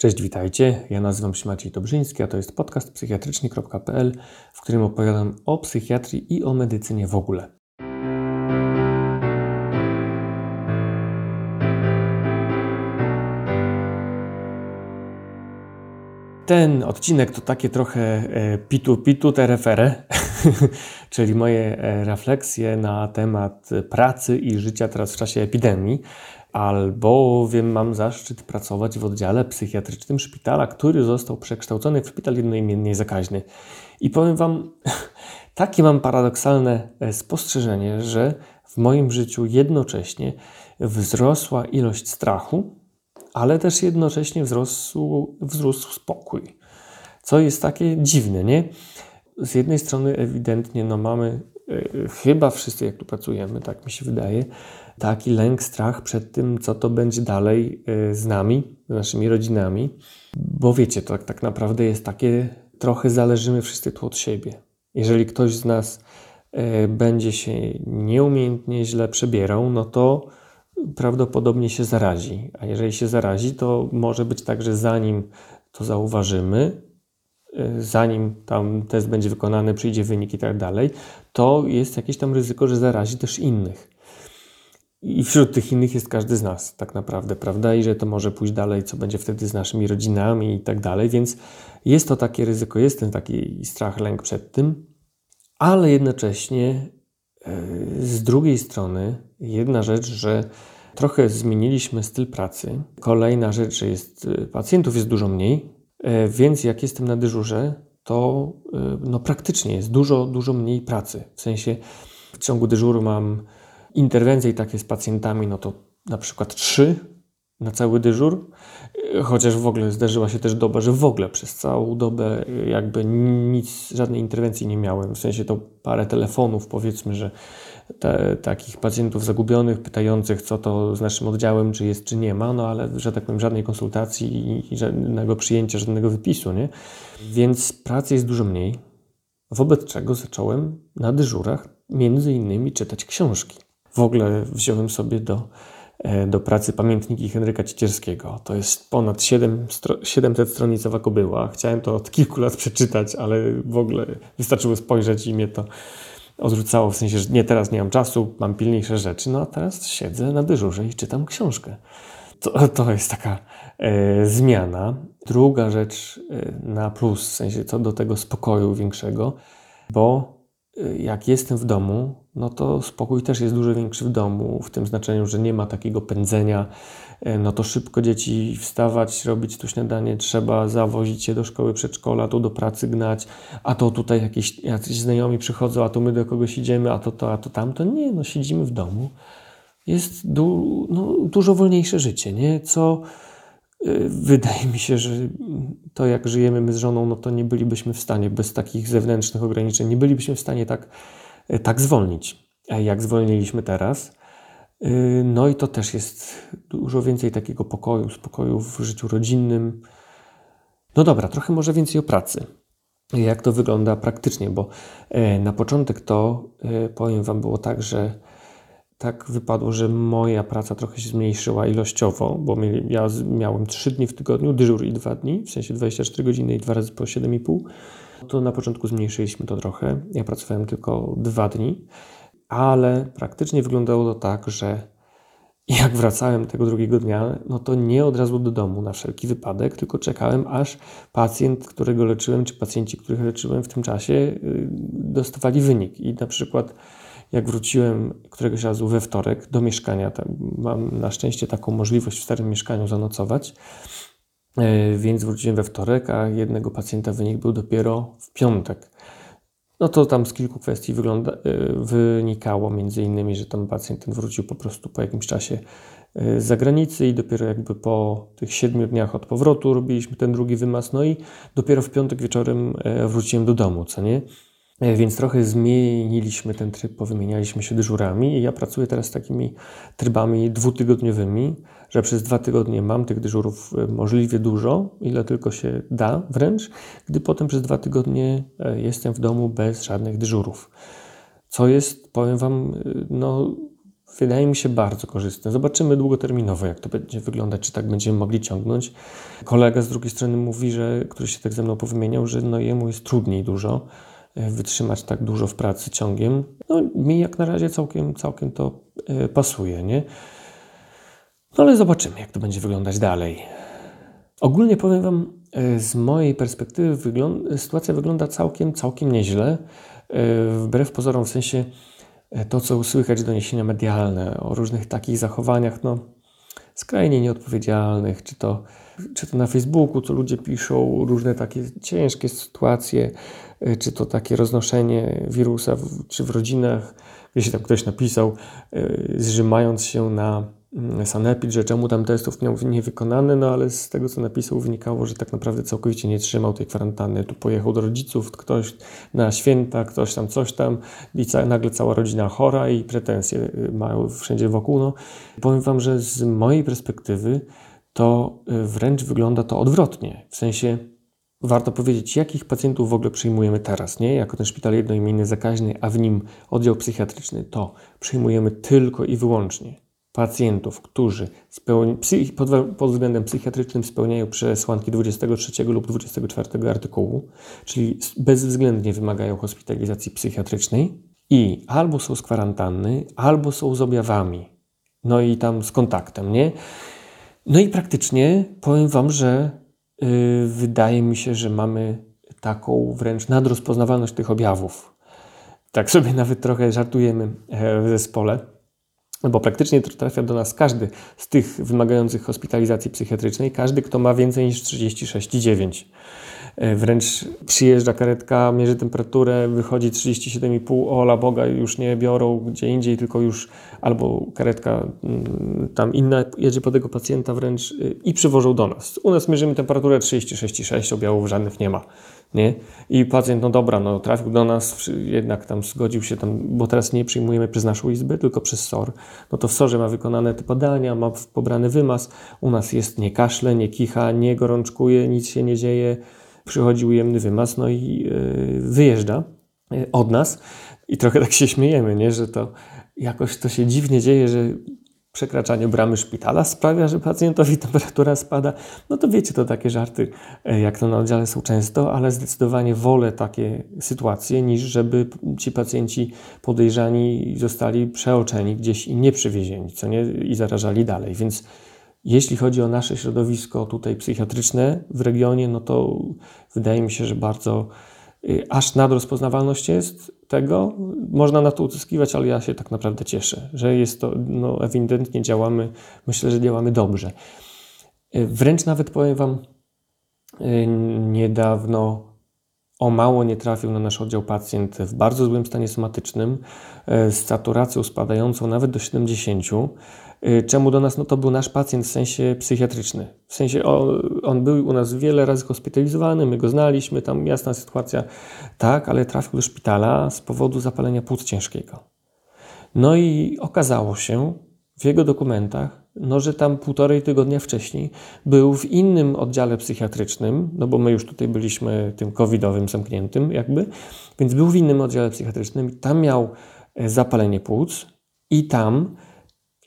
Cześć, witajcie. Ja nazywam się Maciej Dobrzyński, a to jest podcast psychiatryczny.pl, w którym opowiadam o psychiatrii i o medycynie w ogóle. Ten odcinek to takie trochę e, pitu-pitu terefere, czyli moje e, refleksje na temat pracy i życia teraz w czasie epidemii albowiem mam zaszczyt pracować w oddziale psychiatrycznym szpitala, który został przekształcony w szpital jednoimiennie zakaźny. I powiem Wam, takie mam paradoksalne e, spostrzeżenie, że w moim życiu jednocześnie wzrosła ilość strachu, ale też jednocześnie wzrósł, wzrósł spokój. Co jest takie dziwne, nie? Z jednej strony ewidentnie no mamy, yy, chyba wszyscy jak tu pracujemy, tak mi się wydaje, taki lęk, strach przed tym, co to będzie dalej y, z nami, z naszymi rodzinami, bo wiecie, to tak, tak naprawdę jest takie, trochę zależymy wszyscy tu od siebie. Jeżeli ktoś z nas y, będzie się nieumiejętnie źle przebierał, no to prawdopodobnie się zarazi. A jeżeli się zarazi, to może być tak, że zanim to zauważymy, y, zanim tam test będzie wykonany, przyjdzie wynik i tak dalej, to jest jakieś tam ryzyko, że zarazi też innych. I wśród tych innych jest każdy z nas, tak naprawdę, prawda? I że to może pójść dalej, co będzie wtedy z naszymi rodzinami i tak dalej. Więc jest to takie ryzyko, jest ten taki strach, lęk przed tym, ale jednocześnie e, z drugiej strony jedna rzecz, że trochę zmieniliśmy styl pracy. Kolejna rzecz, że jest, e, pacjentów jest dużo mniej, e, więc jak jestem na dyżurze, to no, praktycznie jest dużo, dużo mniej pracy. W sensie w ciągu dyżuru mam interwencje takie z pacjentami, no to na przykład trzy na cały dyżur, chociaż w ogóle zdarzyła się też doba, że w ogóle przez całą dobę jakby nic, żadnej interwencji nie miałem, w sensie to parę telefonów powiedzmy, że te, takich pacjentów zagubionych, pytających co to z naszym oddziałem, czy jest, czy nie ma, no ale, że tak powiem, żadnej konsultacji i żadnego przyjęcia, żadnego wypisu, nie? Więc pracy jest dużo mniej, wobec czego zacząłem na dyżurach między innymi czytać książki w ogóle wziąłem sobie do, e, do pracy pamiętniki Henryka Ciecierskiego. To jest ponad 7, 700 stronicowa kobyła. Chciałem to od kilku lat przeczytać, ale w ogóle wystarczyło spojrzeć i mnie to odrzucało. W sensie, że nie, teraz nie mam czasu, mam pilniejsze rzeczy. No a teraz siedzę na dyżurze i czytam książkę. To, to jest taka e, zmiana. Druga rzecz e, na plus, w sensie co do tego spokoju większego, bo jak jestem w domu, no to spokój też jest dużo większy w domu, w tym znaczeniu, że nie ma takiego pędzenia, e, no to szybko dzieci wstawać, robić tu śniadanie, trzeba zawozić je do szkoły, przedszkola, tu do pracy gnać, a to tutaj jakieś jacyś znajomi przychodzą, a tu my do kogoś idziemy, a to to, a to tamto. Nie, no siedzimy w domu. Jest du no, dużo wolniejsze życie, nie? Co Y, wydaje mi się, że to jak żyjemy my z żoną, no to nie bylibyśmy w stanie bez takich zewnętrznych ograniczeń, nie bylibyśmy w stanie tak, tak zwolnić, jak zwolniliśmy teraz. Y, no i to też jest dużo więcej takiego pokoju, spokoju w życiu rodzinnym. No dobra, trochę może więcej o pracy. Jak to wygląda praktycznie, bo na początek to powiem Wam było tak, że tak wypadło, że moja praca trochę się zmniejszyła ilościowo, bo ja miałem 3 dni w tygodniu, dyżur i 2 dni, w sensie 24 godziny i 2 razy po 7,5. To na początku zmniejszyliśmy to trochę. Ja pracowałem tylko 2 dni, ale praktycznie wyglądało to tak, że jak wracałem tego drugiego dnia, no to nie od razu do domu na wszelki wypadek, tylko czekałem, aż pacjent, którego leczyłem, czy pacjenci, których leczyłem w tym czasie, y, dostawali wynik. I na przykład jak wróciłem któregoś razu we wtorek do mieszkania, mam na szczęście taką możliwość w starym mieszkaniu zanocować, więc wróciłem we wtorek, a jednego pacjenta wynik był dopiero w piątek. No to tam z kilku kwestii wygląda, e, wynikało, między innymi, że tam pacjent ten wrócił po prostu po jakimś czasie e, z zagranicy i dopiero jakby po tych siedmiu dniach od powrotu robiliśmy ten drugi wymaz, no i dopiero w piątek wieczorem wróciłem do domu, co nie? E, więc trochę zmieniliśmy ten tryb, powymienialiśmy się dyżurami i ja pracuję teraz takimi trybami dwutygodniowymi, że przez dwa tygodnie mam tych dyżurów e, możliwie dużo, ile tylko się da wręcz, gdy potem przez dwa tygodnie e, jestem w domu bez żadnych dyżurów. Co jest, powiem Wam, no, wydaje mi się bardzo korzystne. Zobaczymy długoterminowo, jak to będzie wyglądać, czy tak będziemy mogli ciągnąć. Kolega z drugiej strony mówi, że który się tak ze mną powymieniał, że no jemu jest trudniej dużo e, wytrzymać tak dużo w pracy ciągiem. No mi jak na razie całkiem, całkiem to e, pasuje, nie? No ale zobaczymy, jak to będzie wyglądać dalej. Ogólnie powiem Wam, e, z mojej perspektywy sytuacja wygląda całkiem, całkiem nieźle. Wbrew pozorom, w sensie E, to, co słychać doniesienia medialne o różnych takich zachowaniach, no, skrajnie nieodpowiedzialnych, czy to, czy to na Facebooku, co ludzie piszą, różne takie ciężkie sytuacje, e, czy to takie roznoszenie wirusa, w, czy w rodzinach, gdzieś tam ktoś napisał, e, zrzymając się na Sanepid, że czemu tam testów miał nie wykonane, no ale z tego co napisał wynikało, że tak naprawdę całkowicie nie trzymał tej kwarantanny. Tu pojechał do rodziców, ktoś na święta, ktoś tam coś tam i ca nagle cała rodzina chora i pretensje y, mają wszędzie wokół. No, powiem Wam, że z mojej perspektywy to y, wręcz wygląda to odwrotnie. W sensie warto powiedzieć, jakich pacjentów w ogóle przyjmujemy teraz, nie? Jako ten szpital jednoimienny zakaźny, a w nim oddział psychiatryczny, to przyjmujemy tylko i wyłącznie pacjentów, którzy pod, pod względem psychiatrycznym spełniają przesłanki 23 lub 24 artykułu, czyli bezwzględnie wymagają hospitalizacji psychiatrycznej i albo są z kwarantanny, albo są z objawami, no i tam z kontaktem, nie? No i praktycznie powiem Wam, że yy, wydaje mi się, że mamy taką wręcz nadrozpoznawalność tych objawów. Tak sobie nawet trochę żartujemy e, w zespole bo praktycznie trafia do nas każdy z tych wymagających hospitalizacji psychiatrycznej, każdy, kto ma więcej niż 36,9. E, wręcz przyjeżdża karetka, mierzy temperaturę, wychodzi 37,5, ola Boga, już nie biorą gdzie indziej, tylko już albo karetka mm, tam inna jedzie po tego pacjenta wręcz y, i przywożą do nas. U nas mierzymy temperaturę 36,6, objawów żadnych nie ma. Nie? I pacjent, no dobra, no trafił do nas, jednak tam zgodził się tam, bo teraz nie przyjmujemy przez naszą izbę, tylko przez SOR. No to w SORze ma wykonane te badania, ma pobrany wymaz, u nas jest nie kaszle, nie kicha, nie gorączkuje, nic się nie dzieje, przychodzi ujemny wymaz, no i yy, wyjeżdża yy, od nas i trochę tak się śmiejemy, nie? że to jakoś to się dziwnie dzieje, że przekraczanie bramy szpitala sprawia, że pacjentowi temperatura spada. No to wiecie, to takie żarty, e, jak to na oddziale są często, ale zdecydowanie wolę takie sytuacje, niż żeby ci pacjenci podejrzani zostali przeoczeni gdzieś i nie przywiezieni, co nie, i zarażali dalej. Więc jeśli chodzi o nasze środowisko tutaj psychiatryczne w regionie, no to wydaje mi się, że bardzo y, aż nadrozpoznawalność jest tego. Można na to uzyskiwać, ale ja się tak naprawdę cieszę, że jest to, no ewidentnie działamy, myślę, że działamy dobrze. Y, wręcz nawet powiem Wam, y, niedawno o mało nie trafił na nasz oddział pacjent w bardzo złym stanie somatycznym, z saturacją spadającą nawet do 70 Y, czemu do nas? No to był nasz pacjent w sensie psychiatryczny. W sensie on, on był u nas wiele razy hospitalizowany, my go znaliśmy, tam jasna sytuacja, tak, ale trafił do szpitala z powodu zapalenia płuc ciężkiego. No i okazało się w jego dokumentach, no, że tam półtorej tygodnia wcześniej był w innym oddziale psychiatrycznym, no bo my już tutaj byliśmy tym covidowym zamkniętym jakby, więc był w innym oddziale psychiatrycznym, tam miał e, zapalenie płuc i tam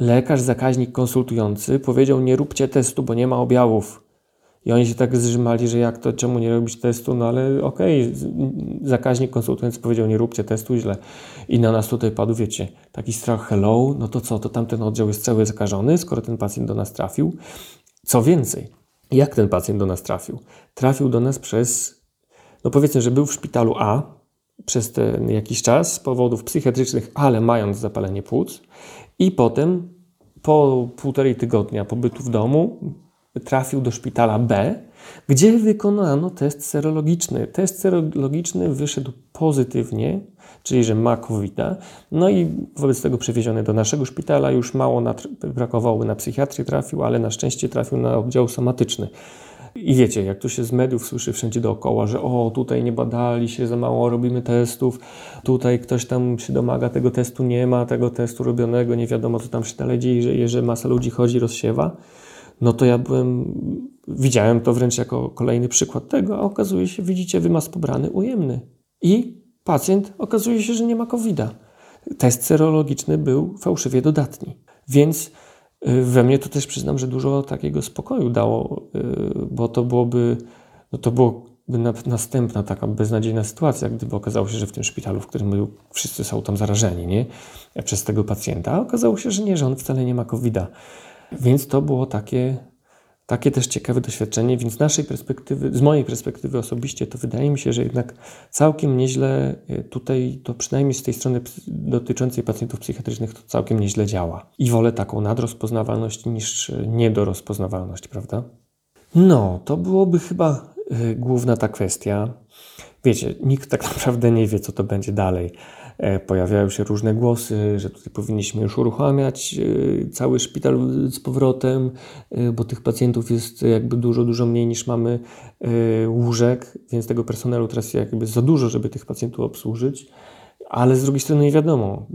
lekarz, zakaźnik konsultujący powiedział: Nie róbcie testu, bo nie ma objawów. I oni się tak zrzymali, że jak to, czemu nie robić testu? No ale okej, okay, zakaźnik konsultujący powiedział: Nie róbcie testu, źle. I na nas tutaj padł, wiecie, taki strach: hello, no to co, to tamten oddział jest cały zakażony, skoro ten pacjent do nas trafił. Co więcej, jak ten pacjent do nas trafił? Trafił do nas przez, no powiedzmy, że był w szpitalu A przez ten jakiś czas z powodów psychiatrycznych, ale mając zapalenie płuc i potem po półtorej tygodnia pobytu w domu trafił do szpitala B, gdzie wykonano test serologiczny. Test serologiczny wyszedł pozytywnie, czyli że ma covid. No i wobec tego przewieziony do naszego szpitala. Już mało brakowało na psychiatrię trafił, ale na szczęście trafił na oddział somatyczny. I wiecie, jak to się z mediów słyszy wszędzie dookoła, że o, tutaj nie badali się, za mało robimy testów, tutaj ktoś tam się domaga tego testu, nie ma tego testu robionego, nie wiadomo co tam się dalej dzieje, że masa ludzi chodzi, rozsiewa, no to ja byłem, widziałem to wręcz jako kolejny przykład tego, a okazuje się, widzicie, wymaz pobrany ujemny. I pacjent okazuje się, że nie ma covid -a. test serologiczny był fałszywie dodatni. Więc we mnie to też przyznam, że dużo takiego spokoju dało, y, bo to byłoby, no to byłoby następna taka beznadziejna sytuacja, gdyby okazało się, że w tym szpitalu, w którym wszyscy są tam zarażeni, nie? Przez tego pacjenta, a okazało się, że nie, że on wcale nie ma COVID-a. Więc to było takie takie też ciekawe doświadczenie, więc z naszej perspektywy, z mojej perspektywy osobiście, to wydaje mi się, że jednak całkiem nieźle e, tutaj, to przynajmniej z tej strony dotyczącej pacjentów psychiatrycznych, to całkiem nieźle działa. I wolę taką nadrozpoznawalność niż e, niedorozpoznawalność, prawda? No, to byłoby chyba y, główna ta kwestia. Wiecie, nikt tak naprawdę nie wie, co to będzie dalej. E, pojawiają się różne głosy, że tutaj powinniśmy już uruchamiać e, cały szpital z powrotem, e, bo tych pacjentów jest jakby dużo, dużo mniej niż mamy łóżek, więc tego personelu teraz jakby za dużo, żeby tych pacjentów obsłużyć. Ale z drugiej strony nie wiadomo.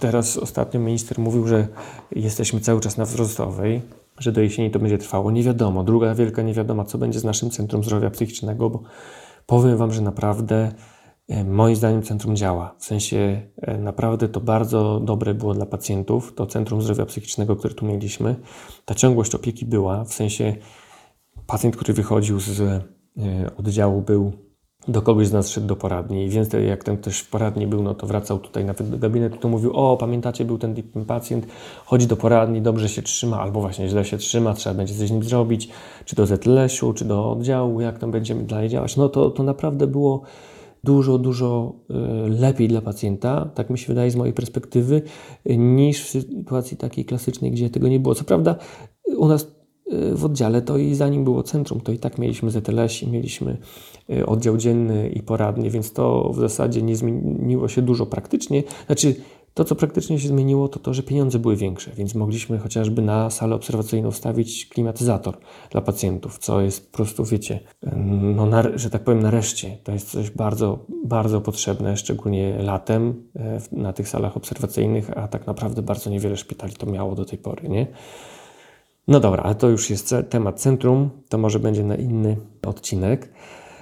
Teraz ostatnio minister mówił, że jesteśmy cały czas na wzrostowej, że do jesieni to będzie trwało. Nie wiadomo. Druga wielka niewiadoma, co będzie z naszym Centrum Zdrowia Psychicznego, bo powiem Wam, że naprawdę moim zdaniem centrum działa. W sensie e, naprawdę to bardzo dobre było dla pacjentów. To Centrum Zdrowia Psychicznego, które tu mieliśmy, ta ciągłość opieki była. W sensie pacjent, który wychodził z e, oddziału, był do kogoś z nas szedł do poradni, więc jak ten też w poradni był, no to wracał tutaj nawet do gabinetu, to mówił, o pamiętacie, był ten pacjent, chodzi do poradni, dobrze się trzyma, albo właśnie źle się trzyma, trzeba będzie coś z nim zrobić, czy do ZLS-u, czy do oddziału, jak tam będziemy dalej działać. No to, to naprawdę było dużo, dużo e, lepiej dla pacjenta, tak mi się wydaje z mojej perspektywy, niż w sytuacji takiej klasycznej, gdzie tego nie było. Co prawda, u nas e, w oddziale to i zanim było centrum, to i tak mieliśmy ZLS i mieliśmy e, oddział dzienny i poradnie, więc to w zasadzie nie zmieniło się dużo praktycznie. Znaczy, to, co praktycznie się zmieniło, to to, że pieniądze były większe, więc mogliśmy chociażby na salę obserwacyjną wstawić klimatyzator dla pacjentów, co jest po prostu, wiecie, no, na, że tak powiem, nareszcie. To jest coś bardzo, bardzo potrzebne, szczególnie latem e, na tych salach obserwacyjnych, a tak naprawdę bardzo niewiele szpitali to miało do tej pory, nie? No dobra, ale to już jest temat centrum, to może będzie na inny odcinek.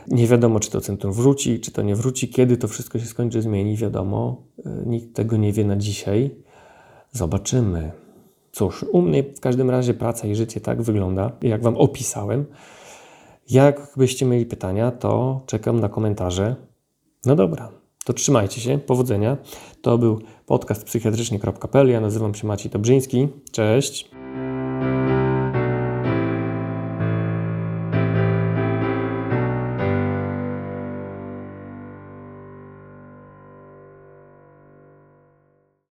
Nie wiadomo, czy to centrum wróci, czy to nie wróci, kiedy to wszystko się skończy, zmieni, wiadomo. E, nikt tego nie wie na dzisiaj. Zobaczymy. Cóż, u mnie w każdym razie praca i życie tak wygląda, jak Wam opisałem. Jakbyście mieli pytania, to czekam na komentarze. No dobra, to trzymajcie się, powodzenia. To był podcast psychiatrycznie.pl. Ja nazywam się Maciej Dobrzyński. Cześć.